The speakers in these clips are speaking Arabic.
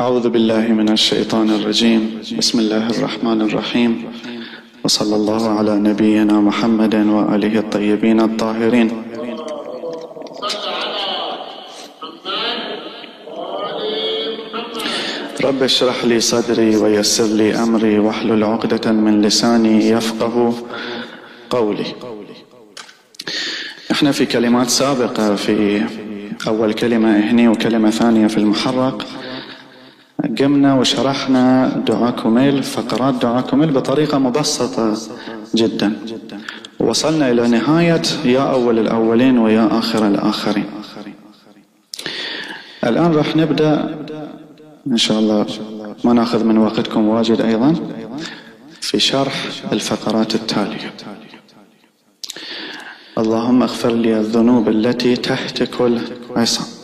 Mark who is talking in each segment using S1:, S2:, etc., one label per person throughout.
S1: أعوذ بالله من الشيطان الرجيم. بسم الله الرحمن الرحيم. وصلى الله على نبينا محمد وآله الطيبين الطاهرين. رب اشرح لي صدري ويسر لي أمري واحلل عقدة من لساني يفقه قولي. إحنا في كلمات سابقة في أول كلمة هني وكلمة ثانية في المحرق. قمنا وشرحنا دعاء كميل فقرات دعاء كميل بطريقة مبسطة جدا. وصلنا إلى نهاية يا أول الأولين ويا آخر الآخرين. الآن راح نبدأ. إن شاء الله ما نأخذ من وقتكم واجد أيضا. في شرح الفقرات التالية. اللهم اغفر لي الذنوب التي تهتك العصام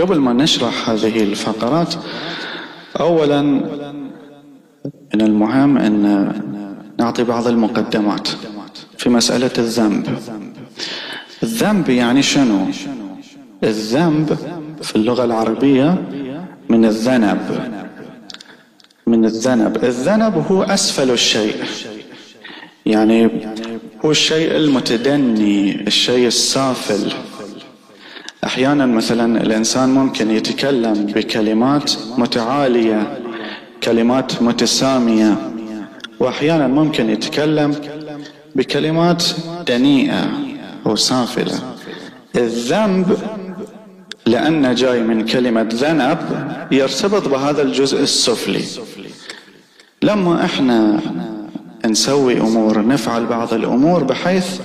S1: قبل ما نشرح هذه الفقرات اولا من المهم أن نعطي بعض المقدمات في مسألة الذنب. الذنب يعني شنو؟ الذنب في اللغة العربية من الذنب من الذنب. الذنب هو أسفل الشيء يعني هو الشيء المتدني الشيء السافل. أحيانا مثلا الإنسان ممكن يتكلم بكلمات متعالية كلمات متسامية وأحيانا ممكن يتكلم بكلمات دنيئة أو سافلة. الذنب لأنه جاي من كلمة ذنب يرتبط بهذا الجزء السفلي. لما إحنا نسوي أمور نفعل بعض الأمور بحيث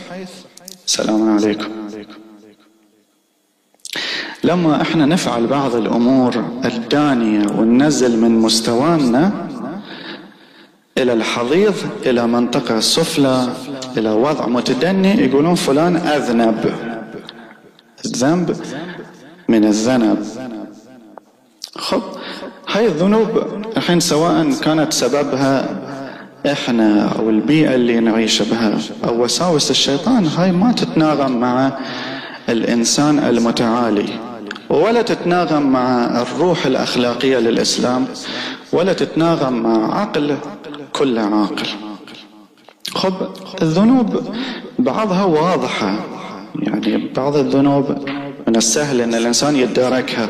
S1: سلام عليكم. لما إحنا نفعل بعض الأمور الدانية وننزل من مستوانا إلى الحضيض إلى منطقة سفلى إلى وضع متدني يقولون فلان أذنب. الذنب من الذنب. خب هاي الذنوب الحين سواء كانت سببها إحنا أو البيئة اللي نعيش بها أو وساوس الشيطان هاي ما تتناغم مع الإنسان المتعالي. ولا تتناغم مع الروح الأخلاقية للإسلام ولا تتناغم مع عقل كل عاقل. خب الذنوب بعضها واضحة. يعني بعض الذنوب من السهل إن الإنسان يتداركها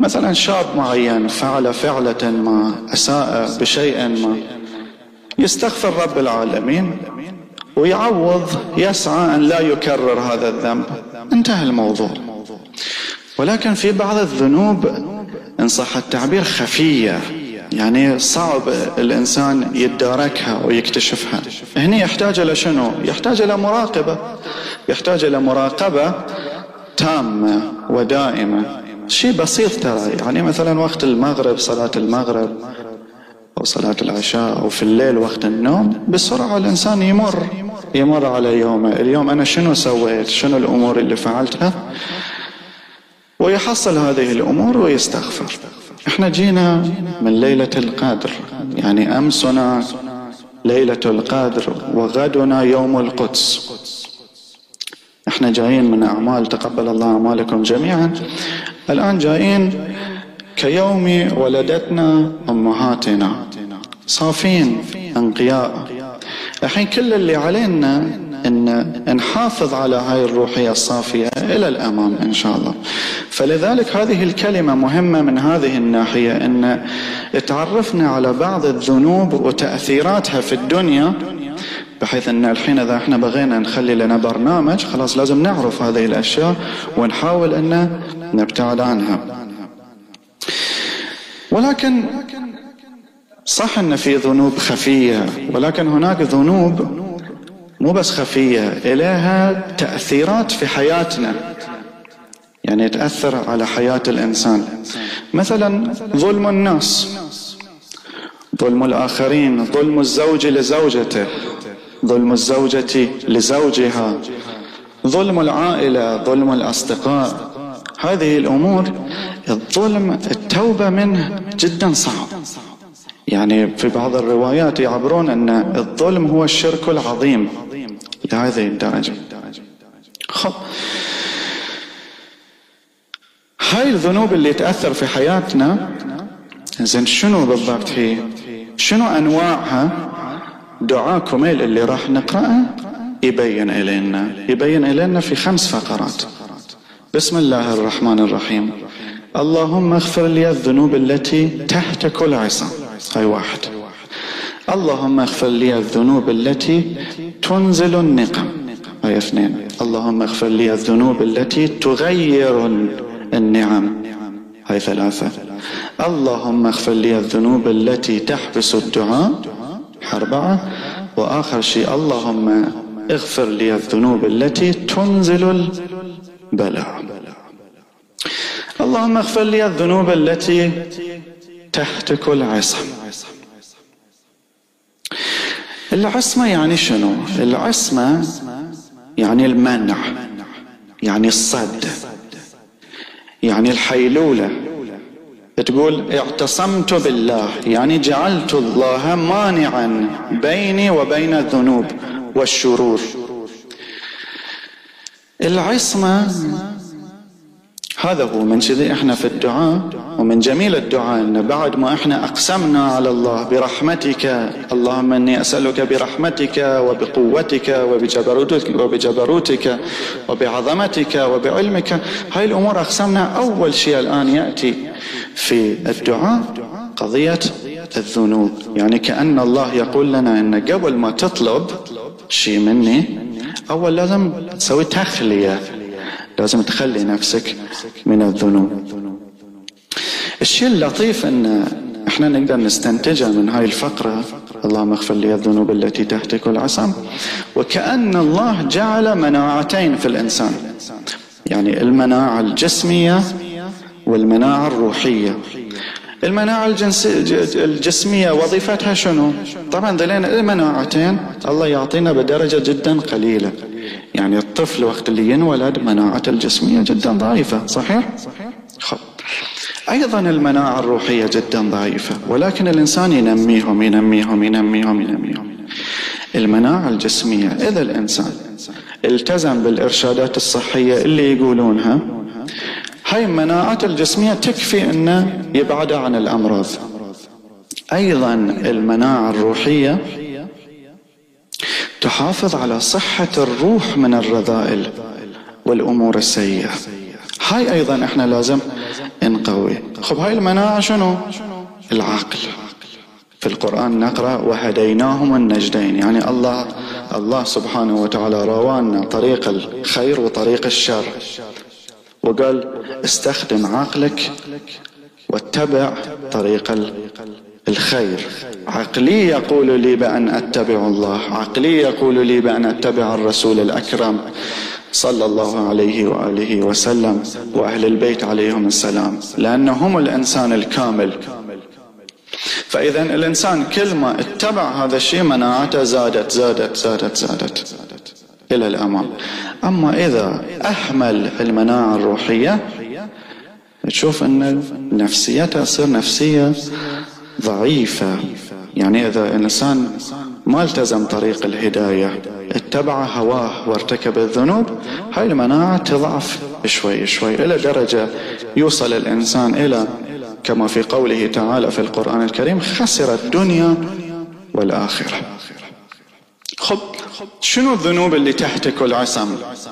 S1: مثلا شاب معين فعل فعلة ما أساء بشيء ما يستغفر رب العالمين ويعوض يسعى أن لا يكرر هذا الذنب. انتهى الموضوع. ولكن في بعض الذنوب إن صح التعبير خفية يعني صعب الإنسان يتداركها ويكتشفها. هنا يحتاج إلى شنو؟ يحتاج إلى مراقبة. يحتاج إلى مراقبة تامة ودائمة. شيء بسيط ترى يعني مثلا وقت المغرب صلاة المغرب أو صلاة العشاء أو في الليل وقت النوم بسرعة الإنسان يمر يمر على يومه. اليوم أنا شنو سويت؟ شنو الأمور اللي فعلتها؟ ويحصل هذه الأمور ويستغفر. إحنا جينا من ليلة القدر يعني أمسنا ليلة القدر وغدنا يوم القدس. إحنا جايين من أعمال تقبل الله أعمالكم جميعا. الآن جايين كيوم ولدتنا أمهاتنا صافين أنقياء. الحين كل اللي علينا إن نحافظ على هاي الروحية الصافية إلى الأمام إن شاء الله. فلذلك هذه الكلمة مهمة من هذه الناحية إن تعرفنا على بعض الذنوب وتأثيراتها في الدنيا بحيث إن الحين إذا إحنا بغينا نخلي لنا برنامج خلاص لازم نعرف هذه الأشياء ونحاول إن نبتعد عنها. ولكن صح إن في ذنوب خفية ولكن هناك ذنوب مو بس خفية إليها تأثيرات في حياتنا. يعني تأثر على حياة الإنسان. مثلا ظلم الناس. ظلم الآخرين ظلم الزوج لزوجته. ظلم الزوجة لزوجها. ظلم العائلة ظلم الأصدقاء. هذه الأمور الظلم التوبة منه جدا صعب. يعني في بعض الروايات يعبرون أن الظلم هو الشرك العظيم. لهذه الدرجة. خب. هاي الذنوب اللي تأثر في حياتنا زين شنو بالضبط هي؟ شنو أنواعها؟ دعاء كميل اللي راح نقرأه يبين إلينا. يبين إلينا في خمس فقرات. بسم الله الرحمن الرحيم. اللهم اغفر لي الذنوب التي تحت كل عصا. هاي واحد. اللهم اغفر لي الذنوب التي تنزل النقم. هاي اثنين. اللهم اغفر لي الذنوب التي تغير النعم. هاي ثلاثة. اللهم اغفر لي الذنوب التي تحبس الدعاء. أربعة. وآخر شيء اللهم اغفر لي الذنوب التي تنزل البلاء. اللهم اغفر لي الذنوب التي تحت كل عصم العصمة يعني شنو؟ العصمة يعني المنع يعني الصد يعني الحيلولة. تقول اعتصمت بالله يعني جعلت الله مانعا بيني وبين الذنوب والشرور. العصمة هذا هو من كذي إحنا في الدعاء ومن جميل الدعاء إن بعد ما إحنا أقسمنا على الله برحمتك اللهم إني أسألك برحمتك وبقوتك وبجبروتك وبجبروتك وبعظمتك وبعلمك. هاي الأمور أقسمنا أول شيء الآن يأتي في الدعاء قضية الذنوب. يعني كأن الله يقول لنا إن قبل ما تطلب شيء مني أول لازم تسوي تخلية. لازم تخلي نفسك من الذنوب. الشيء اللطيف إن إحنا نقدر نستنتجه من هاي الفقرة اللهم اغفر لي الذنوب التي تحتك العصم وكأن الله جعل مناعتين في الإنسان. يعني المناعة الجسمية والمناعة الروحية. المناعة الجسمية وظيفتها شنو؟ طبعا ذلين المناعتين الله يعطينا بدرجة جدا قليلة. يعني الطفل وقت اللي ينولد مناعته الجسمية جدا ضعيفة صحيح؟ خب. أيضا المناعة الروحية جدا ضعيفة ولكن الإنسان ينميهم ينميهم ينميهم ينميهم. المناعة الجسمية إذا الإنسان التزم بالإرشادات الصحية اللي يقولونها هاي المناعات الجسمية تكفي أنه يبعد عن الأمراض. أيضا المناعة الروحية تحافظ على صحة الروح من الرذائل والأمور السيئة. هاي أيضا إحنا لازم نقوي. خب هاي المناعة شنو؟ العقل. في القرآن نقرأ وهديناهم النجدين. يعني الله الله سبحانه وتعالى روانا طريق الخير وطريق الشر. وقال استخدم عقلك واتبع طريق الخير. عقلي يقول لي بأن أتبع الله. عقلي يقول لي بأن أتبع الرسول الأكرم صلى الله عليه وآله وسلم وأهل البيت عليهم السلام لأنهم الإنسان الكامل. فإذا الإنسان كل ما اتبع هذا الشيء مناعته زادت زادت زادت زادت إلى الأمام. أما إذا أحمل المناعة الروحية تشوف أن نفسيته تصير نفسية ضعيفة. يعني إذا الإنسان ما التزم طريق الهداية اتبع هواه وارتكب الذنوب هاي المناعة تضعف شوي شوي إلى درجة يوصل الإنسان إلى كما في قوله تعالى في القرآن الكريم خسر الدنيا والآخرة. خب شنو الذنوب اللي تحتك العصم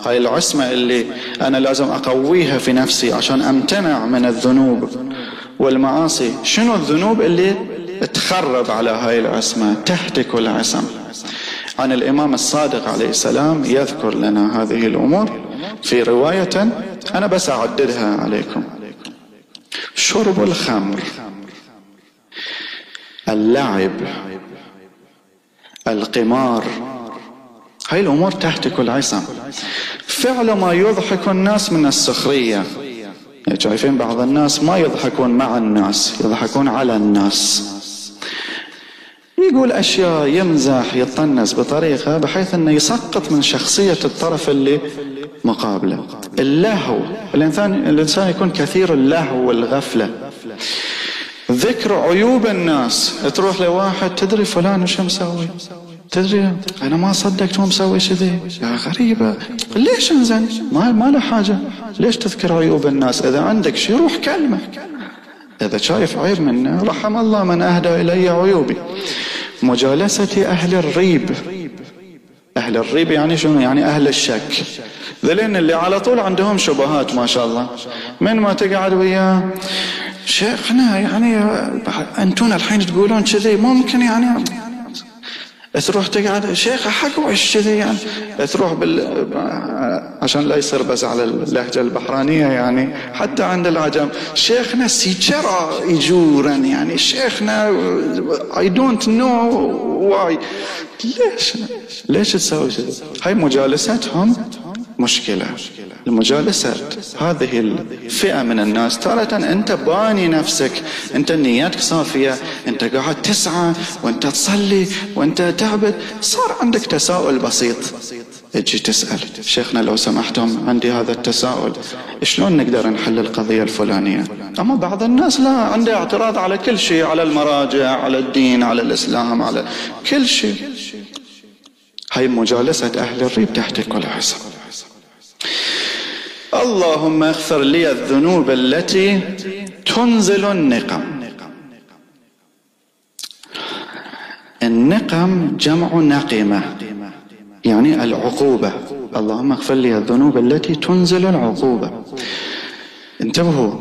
S1: هاي العصمة اللي أنا لازم أقويها في نفسي عشان أمتنع من الذنوب. والمعاصي شنو الذنوب اللي تخرب على هاي العصمة تحتك العصم؟ عن الإمام الصادق عليه السلام يذكر لنا هذه الأمور في رواية أنا بس أعددها عليكم. شرب الخمر اللعب القمار هاي الأمور تحتك العصم. فعل ما يضحك الناس من السخرية. شايفين بعض الناس ما يضحكون مع الناس يضحكون على الناس. يقول أشياء يمزح يطنز بطريقة بحيث أنه يسقط من شخصية الطرف اللي مقابله. اللهو الإنسان, الإنسان يكون كثير اللهو والغفلة. ذكر عيوب الناس. تروح لواحد تدري فلان وش مسوي؟ تدري أنا ما صدقت هو مسوي كذي يا غريبة. ليش انزين؟ ما ما له حاجة. ليش تذكر عيوب الناس؟ إذا عندك شيء روح كلمه. إذا شايف عيب منه رحم الله من أهدى إلي عيوبي. مجالسة أهل الريب. أهل الريب يعني شنو؟ يعني أهل الشك. ذلين اللي على طول عندهم شبهات ما شاء الله. من ما تقعد وياه؟ شيخنا يعني أنتون الحين تقولون كذي ممكن يعني تروح تقعد شيخ حق وش كذي يعني. تروح بال عشان لا يصير بس على اللهجة البحرانية يعني حتى عند العجم. شيخنا سيجرا يجورا يعني شيخنا I don't know why. ليش؟ ليش تسوي كذي؟ هاي مجالستهم مشكلة. المجالسة هذه الفئة من الناس تارة أنت باني نفسك أنت نياتك صافية أنت قاعد تسعى وأنت تصلي وأنت تعبد. صار عندك تساؤل بسيط. تجي تسأل. شيخنا لو سمحتم عندي هذا التساؤل. شلون نقدر نحل القضية الفلانية؟ أما بعض الناس لا عنده اعتراض على كل شيء على المراجع على الدين على الإسلام على كل شيء. هاي مجالسة أهل الريب تحت كل حساب. اللهم اغفر لي الذنوب التي تنزل النقم. النقم جمع نقمة يعني العقوبة. اللهم اغفر لي الذنوب التي تنزل العقوبة. انتبهوا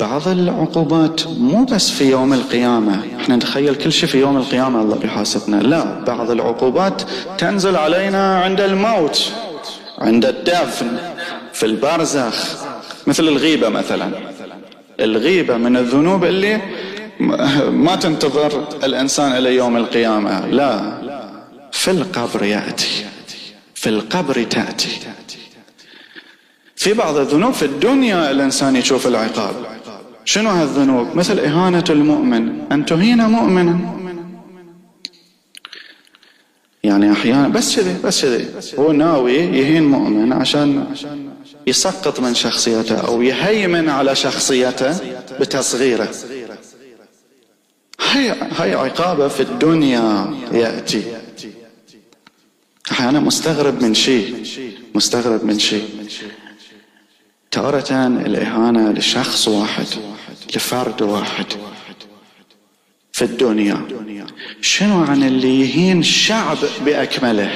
S1: بعض العقوبات مو بس في يوم القيامة. إحنا نتخيل كل شيء في يوم القيامة الله بيحاسبنا. لا بعض العقوبات تنزل علينا عند الموت عند الدفن. في البرزخ مثل الغيبة مثلا. الغيبة من الذنوب اللي ما تنتظر الإنسان إلى يوم القيامة. لا في القبر يأتي. في القبر تأتي. في بعض الذنوب في الدنيا الإنسان يشوف العقاب. شنو هالذنوب؟ مثل إهانة المؤمن. أن تهين مؤمنا. يعني أحيانا بس كذي بس كذي هو ناوي يهين مؤمن عشان يسقط من شخصيته أو يهيمن على شخصيته بتصغيره. هاي هاي عقابة في الدنيا يأتي. أحيانا مستغرب من شيء مستغرب من شيء. تارة الإهانة لشخص واحد لفرد واحد. في الدنيا. شنو عن اللي يهين شعب بأكمله؟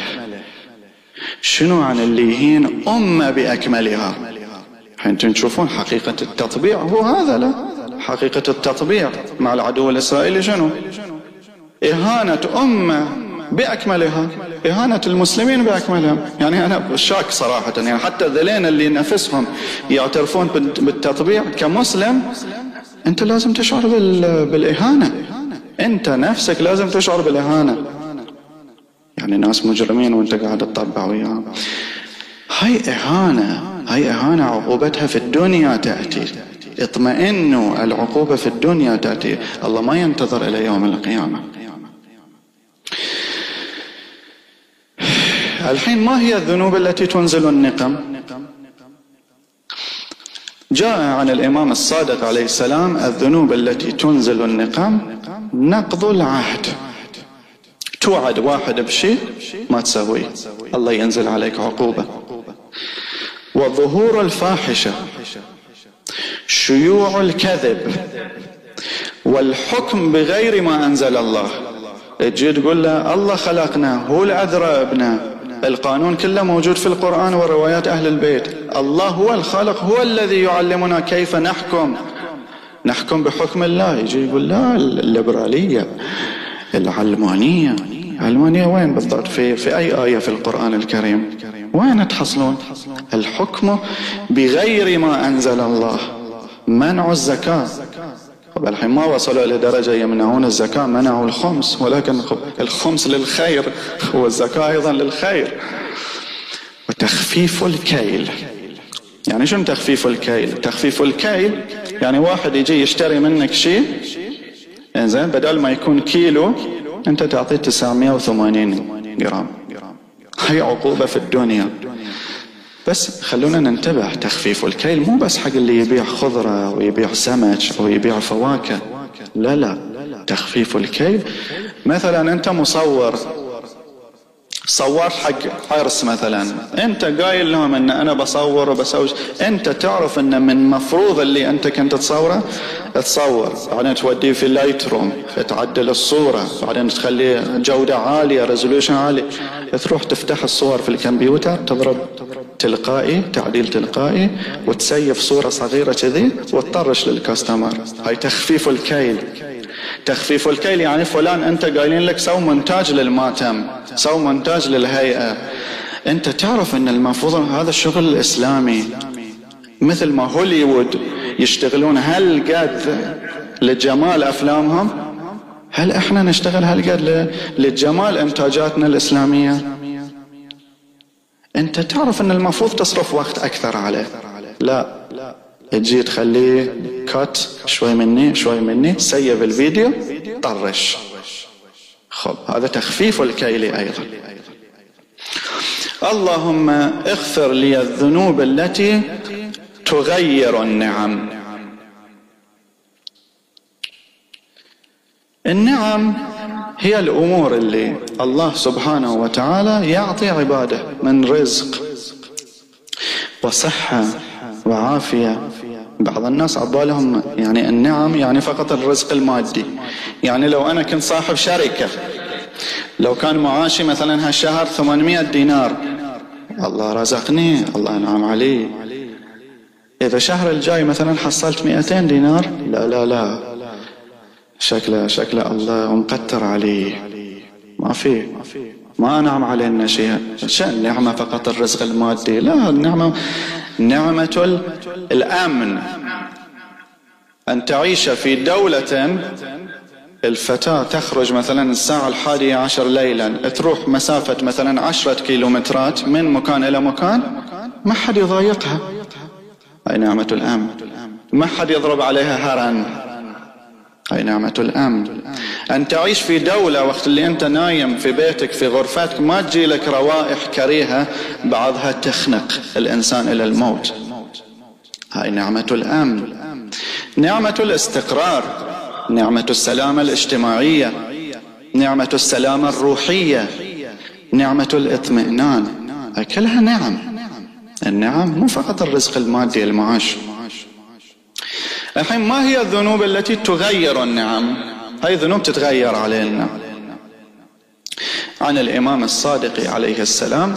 S1: شنو عن اللي يهين أمة بأكملها؟ أنتم تشوفون حقيقة التطبيع. هو هذا لا. حقيقة التطبيع مع العدو الإسرائيلي شنو؟ إهانة أمة بأكملها. إهانة المسلمين بأكملهم يعني أنا شاك صراحة. يعني حتى ذلين اللي نفسهم يعترفون بالتطبيع كمسلم أنت لازم تشعر بالإهانة. أنت نفسك لازم تشعر بالإهانة. يعني ناس مجرمين وأنت قاعد تطبع وياهم. هاي إهانة هاي إهانة عقوبتها في الدنيا تأتي. اطمئنوا العقوبة في الدنيا تأتي. الله ما ينتظر إلى يوم القيامة. الحين ما هي الذنوب التي تنزل النقم؟ جاء عن الإمام الصادق عليه السلام الذنوب التي تنزل النقم نقض العهد. توعد واحد بشيء ما تسويه. الله ينزل عليك عقوبة. وظهور الفاحشة شيوع الكذب والحكم بغير ما أنزل الله. تجي تقول له الله خلقنا هو الأذرى ابنه. القانون كله موجود في القرآن وروايات أهل البيت. الله هو الخالق هو الذي يعلمنا كيف نحكم. نحكم بحكم الله. يجي يقول لا الليبرالية العلمانية. العلمانية وين بالضبط؟ في, في أي آية في القرآن الكريم؟ وين تحصلون؟ الحكم بغير ما أنزل الله. منع الزكاة. الحين ما وصلوا إلى درجة يمنعون الزكاة منعوا الخمس ولكن الخمس للخير والزكاة أيضا للخير. وتخفيف الكيل. يعني شنو تخفيف الكيل؟ تخفيف الكيل يعني واحد يجي يشتري منك شيء زين بدل ما يكون كيلو أنت تعطيه 980 جرام. هي عقوبة في الدنيا. بس خلونا ننتبه. تخفيف الكيل مو بس حق اللي يبيع خضرة ويبيع سمك أو يبيع فواكه. لا لا. تخفيف الكيل. مثلا أنت مصور صورت حق عرس مثلا. أنت قايل لهم إن أنا بصور وبسوي. أنت تعرف إن من مفروض اللي أنت كنت تصوره؟ تصور بعدين توديه في ال Lightroom تعدل الصورة. بعدين تخليه جودة عالية resolution عالي تروح تفتح الصور في الكمبيوتر تضرب تلقائي تعديل تلقائي وت save صورة صغيرة كذي وتطرش لل customer هاي تخفيف الكيل. تخفيف الكيل يعني فلان أنت قايلين لك سو مونتاج للماتم سو مونتاج للهيئة. أنت تعرف أن المفروض هذا الشغل الإسلامي مثل ما هوليوود يشتغلون هالقد لجمال أفلامهم؟ هل إحنا نشتغل هالقد لجمال إنتاجاتنا الإسلامية؟ أنت تعرف أن المفروض تصرف وقت أكثر عليه. لا. تجي تخليه كات شوي مني شوي مني سيب الفيديو طرش. خب هذا تخفيف الكيل أيضا. اللهم اغفر لي الذنوب التي تغير النعم. النعم هي الأمور اللي الله سبحانه وتعالى يعطي عباده من رزق وصحة وعافية. بعض الناس عبالهم يعني النعم يعني فقط الرزق المادي. يعني لو أنا كنت صاحب شركة لو كان معاشي مثلا هالشهر 800 دينار الله رزقني الله انعم علي. إذا شهر الجاي مثلا حصلت 200 دينار لا لا لا. شكله شكله الله مقتر عليه ما في ما انعم علينا شيء شأن نعمة فقط الرزق المادي. لا النعمة نعمة الأمن. أن تعيش في دولة الفتاة تخرج مثلا الساعة الحادية عشر ليلا تروح مسافة مثلا عشرة كيلومترات من مكان إلى مكان ما حد يضايقها. هاي نعمة الأمن؟ ما حد يضرب عليها هرن. هاي نعمة الأمن؟ أن تعيش في دولة وقت اللي أنت نايم في بيتك في غرفتك ما تجي لك روائح كريهة بعضها تخنق الإنسان إلى الموت. هاي نعمة الأمن. نعمة الاستقرار. نعمة السلامة الاجتماعية. نعمة السلامة الروحية. نعمة الاطمئنان. كلها نعم. النعم مو فقط الرزق المادي المعاش. الحين ما هي الذنوب التي تغير النعم؟ هاي ذنوب تتغير علينا. عن الإمام الصادق عليه السلام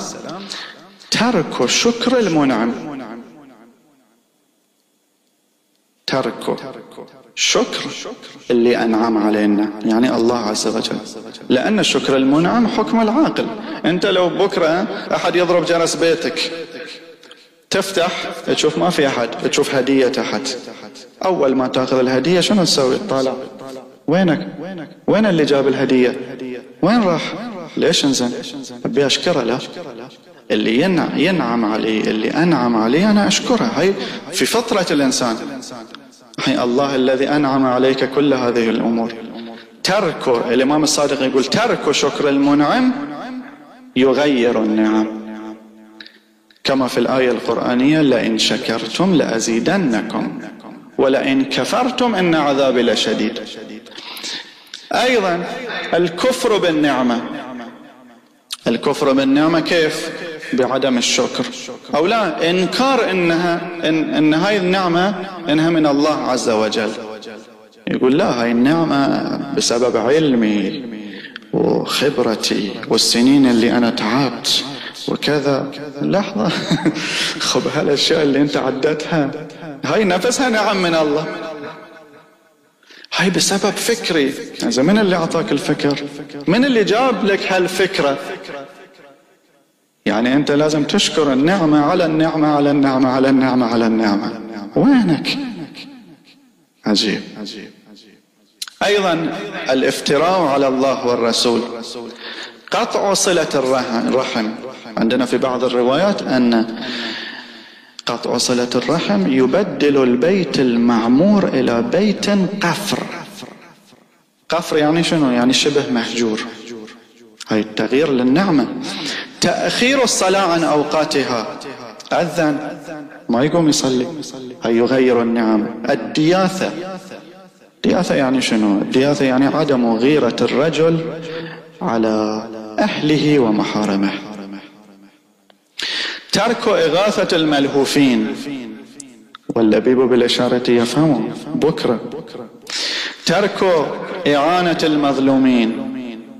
S1: ترك شكر المنعم. ترك شكر اللي أنعم علينا يعني الله عز وجل. لأن الشكر المنعم حكم العاقل. أنت لو بكرة أحد يضرب جرس بيتك تفتح تشوف ما في أحد تشوف هدية أحد. أول ما تأخذ الهدية شنو تسوي؟ طالع. وينك؟ وين اللي جاب الهدية؟ وين راح؟ ليش انزين؟ ابي أشكره لا اللي ينعم علي اللي أنعم علي أنا أشكره. هاي في فطرة الإنسان. هي الله الذي أنعم عليك كل هذه الأمور. ترك الإمام الصادق يقول ترك شكر المنعم يغير النعم. كما في الآية القرآنية لئن شكرتم لأزيدنكم ولئن كفرتم إن عذابي لشديد. أيضا. الكفر بالنعمة. الكفر بالنعمة كيف؟ بعدم الشكر. أو لا إنكار إنها إن, إن هاي النعمة إنها من الله عز وجل. يقول لا هاي النعمة بسبب علمي وخبرتي والسنين اللي أنا تعبت وكذا. لحظة. خب هالأشياء اللي أنت عدتها هاي نفسها نعم من الله. هاي بسبب فكري. إذا من اللي أعطاك الفكر؟ من اللي جاب لك هالفكرة؟ يعني أنت لازم تشكر النعمة على النعمة على النعمة على النعمة على النعمة. وينك؟ عجيب. أيضا الافتراء على الله والرسول. قطع صلة الرحم. عندنا في بعض الروايات أن قطع صلة الرحم يبدل البيت المعمور إلى بيت قفر. قفر يعني شنو؟ يعني شبه مهجور. هاي التغيير للنعمة. تأخير الصلاة عن أوقاتها. أذن. ما يقوم يصلي. هاي يغير النعم. الدياثة. الدياثة يعني شنو؟ الدياثة يعني عدم غيرة الرجل على أهله ومحارمه. ترك إغاثة الملهوفين. واللبيب بالإشارة يفهم بكرة. ترك إعانة المظلومين.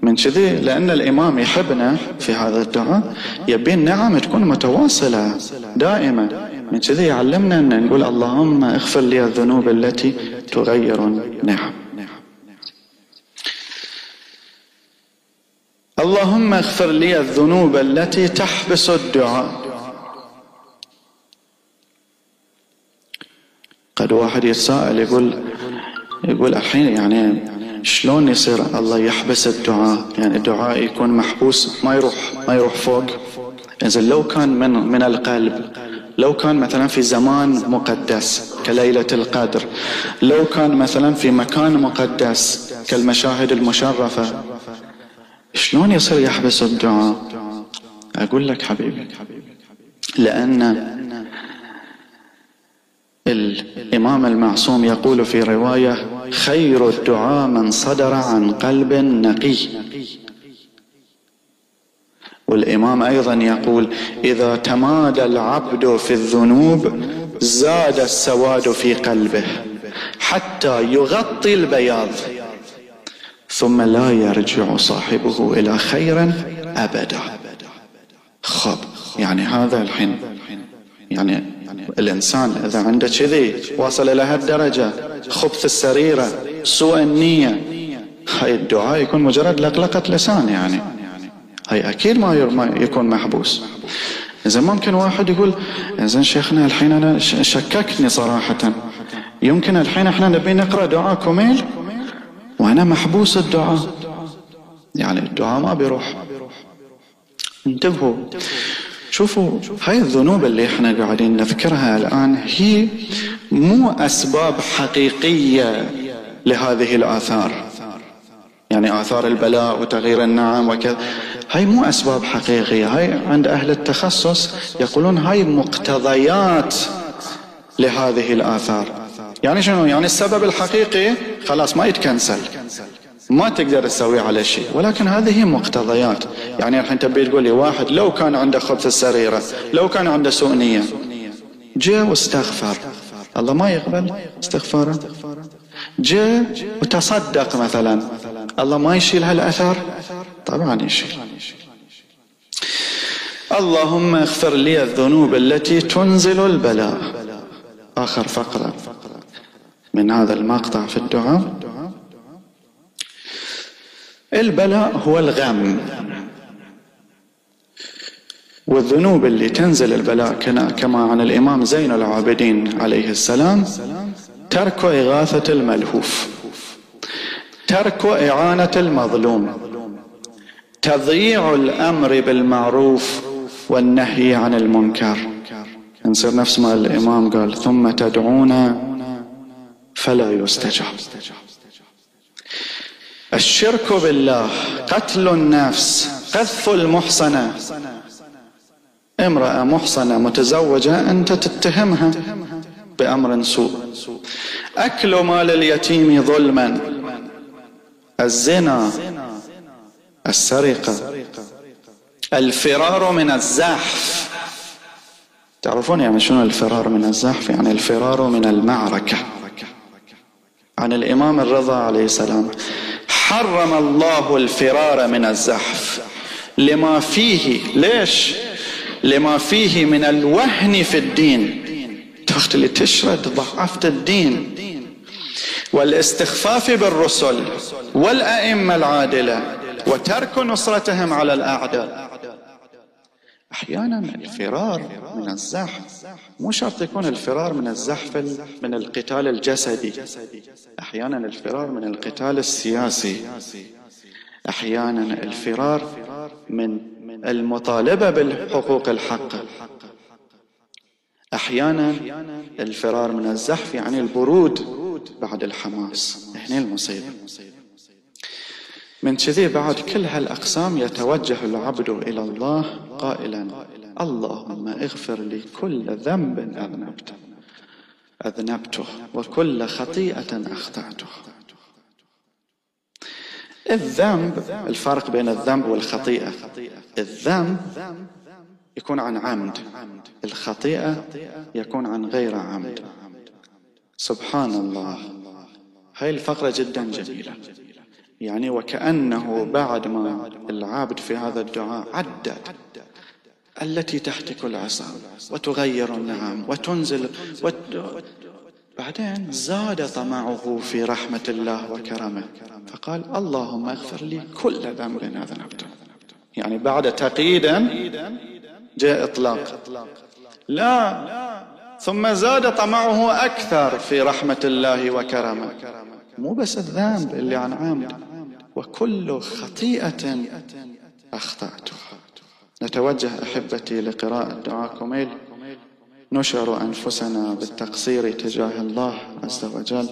S1: من كذي؟ لأن الإمام يحبنا في هذا الدعاء. يبين نعم تكون متواصلة. دائمة من كذي يعلمنا أن نقول اللهم اغفر لي الذنوب التي تغير النعم. اللهم اغفر لي الذنوب التي تحبس الدعاء. قد واحد يتساءل يقول يقول الحين يعني شلون يصير الله يحبس الدعاء؟ يعني الدعاء يكون محبوس ما يروح ما يروح فوق. إذا لو كان من من القلب لو كان مثلا في زمان مقدس كليلة القدر لو كان مثلا في مكان مقدس كالمشاهد المشرفة شلون يصير يحبس الدعاء؟ أقول لك حبيبي لأن الإمام المعصوم يقول في رواية خير الدعاء من صدر عن قلب نقي. والإمام أيضا يقول إذا تمادى العبد في الذنوب زاد السواد في قلبه حتى يغطي البياض. ثم لا يرجع صاحبه إلى خير أبدا. خب يعني هذا الحين يعني الإنسان إذا عنده كذي واصل إلى هالدرجة خبث السريرة سوء النية هاي الدعاء يكون مجرد لقلقة لسان يعني. هاي أكيد ما يكون محبوس. إذا ممكن واحد يقول إذا شيخنا الحين أنا شككني صراحة. يمكن الحين إحنا نبي نقرأ دعاء كميل وأنا محبوس الدعاء. يعني الدعاء ما بيروح. انتبهوا. شوفوا هاي الذنوب اللي إحنا قاعدين نذكرها الآن هي مو أسباب حقيقية لهذه الآثار. يعني آثار البلاء وتغيير النعم وكذا. هاي مو أسباب حقيقية. هاي عند أهل التخصص يقولون هاي مقتضيات لهذه الآثار. يعني شنو؟ يعني السبب الحقيقي خلاص ما يتكنسل. ما تقدر تسوي على شيء. ولكن هذه مقتضيات. يعني الحين تبي تقول لي واحد لو كان عنده خبث السريرة لو كان عنده سوء نية جاء واستغفر. الله ما يقبل استغفاره؟ جاء وتصدق مثلا. الله ما يشيل هالأثر؟ طبعا يشيل. اللهم اغفر لي الذنوب التي تنزل البلاء. آخر فقرة من هذا المقطع في الدعاء. البلاء هو الغم. والذنوب اللي تنزل البلاء كما عن الإمام زين العابدين عليه السلام ترك إغاثة الملهوف ترك إعانة المظلوم تضييع الأمر بالمعروف والنهي عن المنكر. نصير نفس ما الإمام قال ثم تدعون فلا يستجاب. الشرك بالله قتل النفس قذف المحصنة. امرأة محصنة متزوجة أنت تتهمها بأمر سوء. أكل مال اليتيم ظلما. الزنا السرقة. الفرار من الزحف. تعرفون يعني شنو الفرار من الزحف؟ يعني الفرار من المعركة. عن الإمام الرضا عليه السلام حرم الله الفرار من الزحف. لما فيه ليش؟ لما فيه من الوهن في الدين. تخت اللي تشرد ضعفت الدين. والاستخفاف بالرسل والأئمة العادلة وترك نصرتهم على الأعداء. أحيانا الفرار من الزحف. مو شرط يكون الفرار من الزحف من القتال الجسدي. أحيانا الفرار من القتال السياسي. أحيانا الفرار من المطالبة بالحقوق الحق أحيانا الفرار من الزحف يعني البرود بعد الحماس. هنا المصيبة. من كذي بعد كل هالأقسام يتوجه العبد إلى الله قائلا اللهم اغفر لي كل ذنب أذنبته أذنبته وكل خطيئة أخطأته. الذنب الفرق بين الذنب والخطيئة الذنب يكون عن عمد الخطيئة يكون عن غير عمد. سبحان الله. هاي الفقرة جدا جميلة. يعني وكأنه بعد ما العابد في هذا الدعاء عدد التي تحتك العصا وتغير النعم وتنزل وت... بعدين زاد طمعه في رحمة الله وكرمه. فقال اللهم اغفر لي كل ذنب أذنبته يعني بعد تقييدا جاء إطلاق. لا. ثم زاد طمعه أكثر في رحمة الله وكرمه. مو بس الذنب اللي عن عمد وكل خطيئة أخطأتها. نتوجه أحبتي لقراءة دعاء كميل نشعر أنفسنا بالتقصير تجاه الله عز وجل.